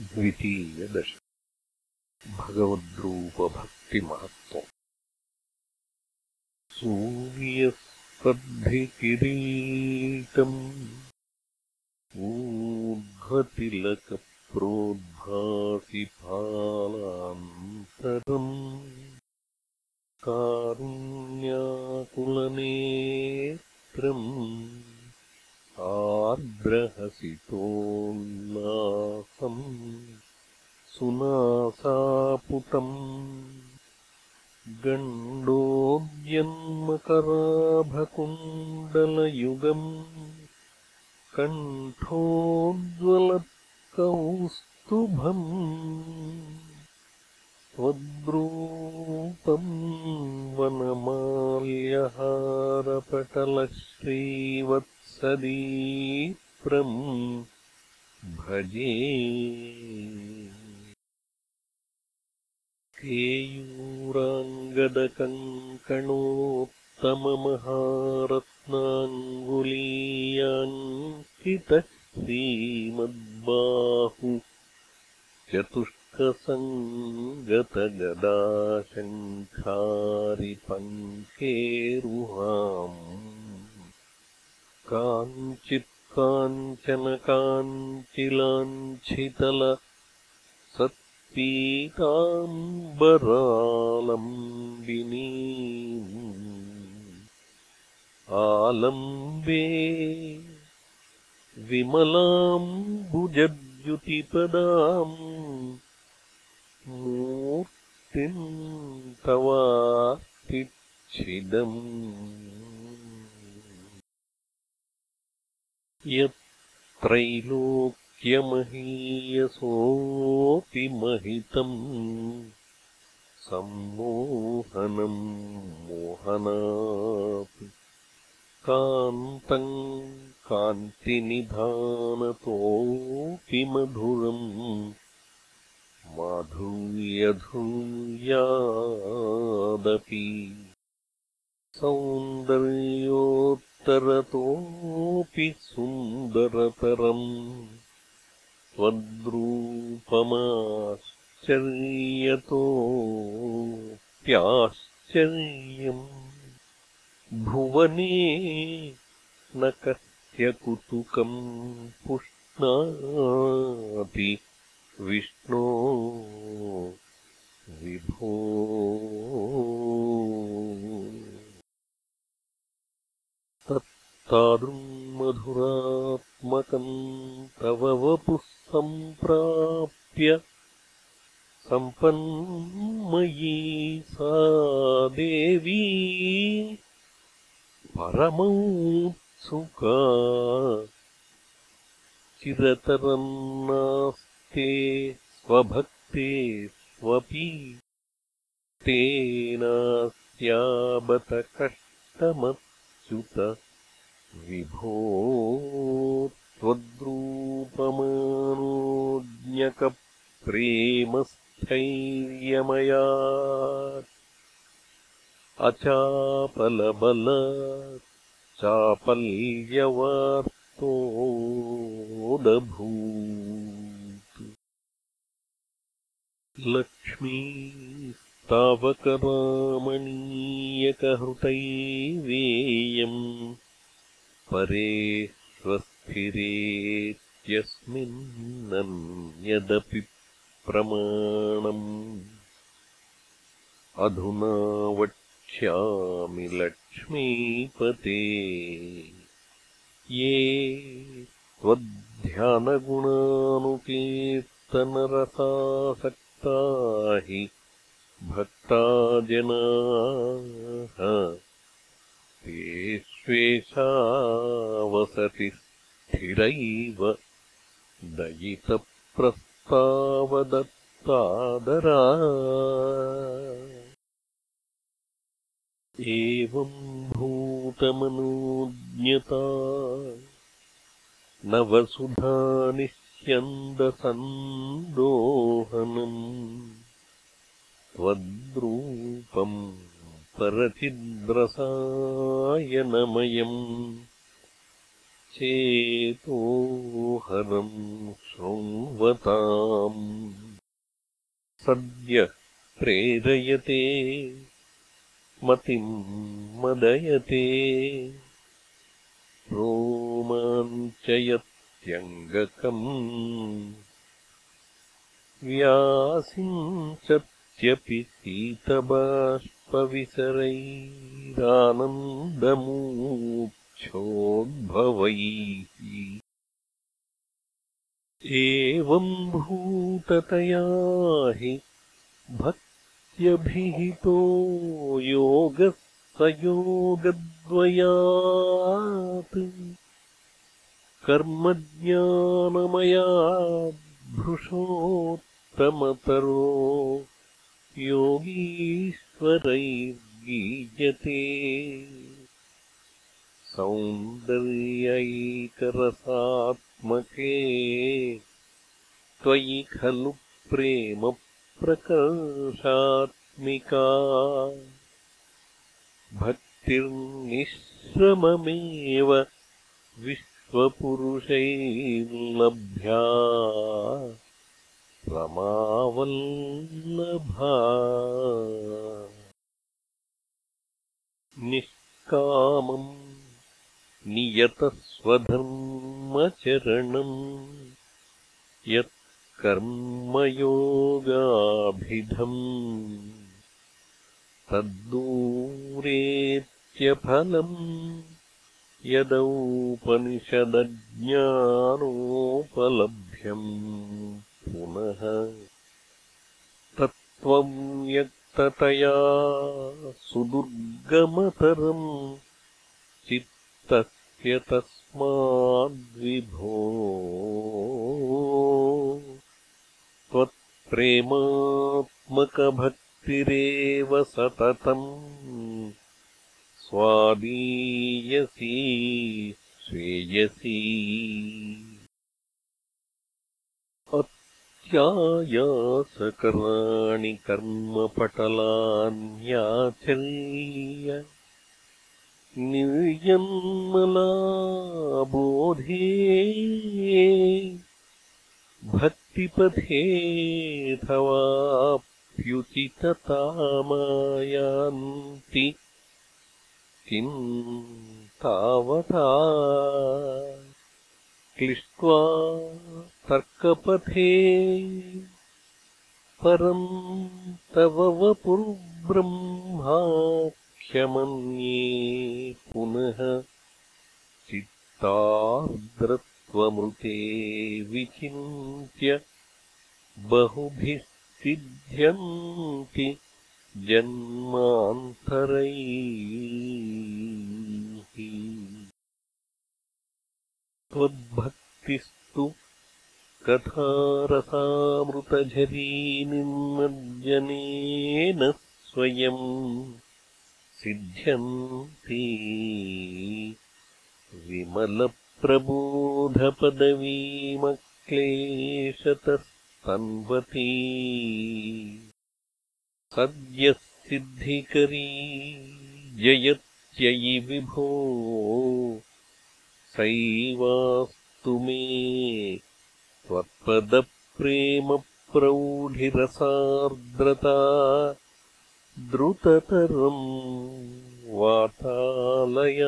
द्वितीयदश भगवद्रूपभक्तिमहत्त्वम्। सूर्यस्पर्धिकिरीटम् ऊर्ध्वतिलकप्रोद्भासिफालान्तरम् कारुण्याकुलनेत्रम् सुनासापुटम् गण्डोद्यन्मकराभकुण्डलयुगम् कण्ठोज्ज्वलत्कौस्तुभम् त्वद्रूपम् वनमाल्यहारपटलश्रीवत् सदीप्रम् भजे केयूराङ्गदकङ्कणोत्तममहारत्नाङ्गुलीयाङ्कितः श्रीमद्बाहु चतुष्कसङ्गतगदाशङ्खारिपङ्केरुहाम् काञ्चित्काञ्चनकाञ्चिलाञ्छितल सत्पीताम्बरालम्बिनी आलम्बे विमलाम्बुजद्युतिपदाम् मूर्तिम् तवातिच्छिदम् यत्त्रैलोक्यमहीयसोऽपि महितम् सम्मोहनम् मोहनात् कान्तम् कान्तिनिधानतोऽपि मधुरम् माधुर्यधूयादपि सौन्दर्योत्तरतोऽपि सुन्दरतरम् त्वद्रूपमाश्चर्यतोऽप्याश्चर्यम् भुवने न कस्यकुतुकम् पुष्णाति विष्णो विभो तत्तादृङ्मधुरात्मकम् तव वपुः सम्प्राप्य सम्पन्मयी सा देवी परमौत्सुका। चिरतरम् नास्ते स्वभक्ते स्वपि। तेनास्याबत कष्टमत् विभो त्वद्रूपमानोज्ञकप्रेमस्थैर्यमया अचापलबल चापल्यवार्तोदभूत् लक्ष्मी तावकरामणीयकहृतैवेयम् परे स्वस्थिरेत्यस्मिन्नन्यदपि प्रमाणम् अधुना वक्ष्यामि लक्ष्मीपते। ये त्वद्ध्यानगुणानुकीर्तनरसासक्ता हि भक्ता जनाः तेष्वेषा वसति स्थिरैव दयितप्रस्तावदत्तादरा। एवम् भूतमनोज्ञता न वसुधानिष्यन्दसन्दोहनम् त्वद्रूपम् परचिद्रसायनमयम् चेतोहरम् शृण्वताम्। सद्यः प्रेरयते मतिम् मदयते। रोमाञ्चयत्यङ्गकम् व्यासिञ्चत्यपि शीतबाष्पविसरैरानन्दमूक्षोद्भवैः एवम् भूततया हि भक्त्यभिहितो योगः स योगद्वयात् कर्मज्ञानमयाद्भृशोत्तमतरो योगीश्वरैर्गीयते सौन्दर्यैकरसात्मके। त्वयि खलु प्रेमप्रकर्षात्मिका। भक्तिर्निःश्रममेव विश्वपुरुषैर्लभ्या रमावल्लभा। निष्कामम् नियतस्वधर्मचरणम् यत्कर्मयोगाभिधम् तद्दूरेत्यफलम् यदौपनिषदज्ञानोपलभ्यम् पुनः तत्त्वव्यक्ततया सुदुर्गमतरम् चित्तस्य तस्माद्विभो त्वत्प्रेमात्मकभक्तिरेव सततम् स्वादीयसी श्रेयसी अत्यायासकराणि कर्मपटलान्याचर्य निर्यन्मलाबोधे भक्तिपथेऽथवाप्युचिततामायान्ति किम् तावता क्लिष्ट्वा तर्कपथे। परम् तव वपुर्ब्रह्माख्यमन्ये पुनः चित्तार्द्रत्वमृते विचिन्त्य बहुभिः सिद्ध्यन्ति जन्मान्तरैः। त्वद्भक्तिस्तु कथारसामृतझरीनिर्जनेन स्वयम् सिद्ध्यन्ति विमलप्रबोधपदवीमक्लेशतस्तन्वती। सद्यः सिद्धिकरी जयत्ययि विभो। सैवास्तु मे त्वत्पदप्रेमप्रौढिरसार्द्रता द्रुततरम् वातालयाधीश्वरा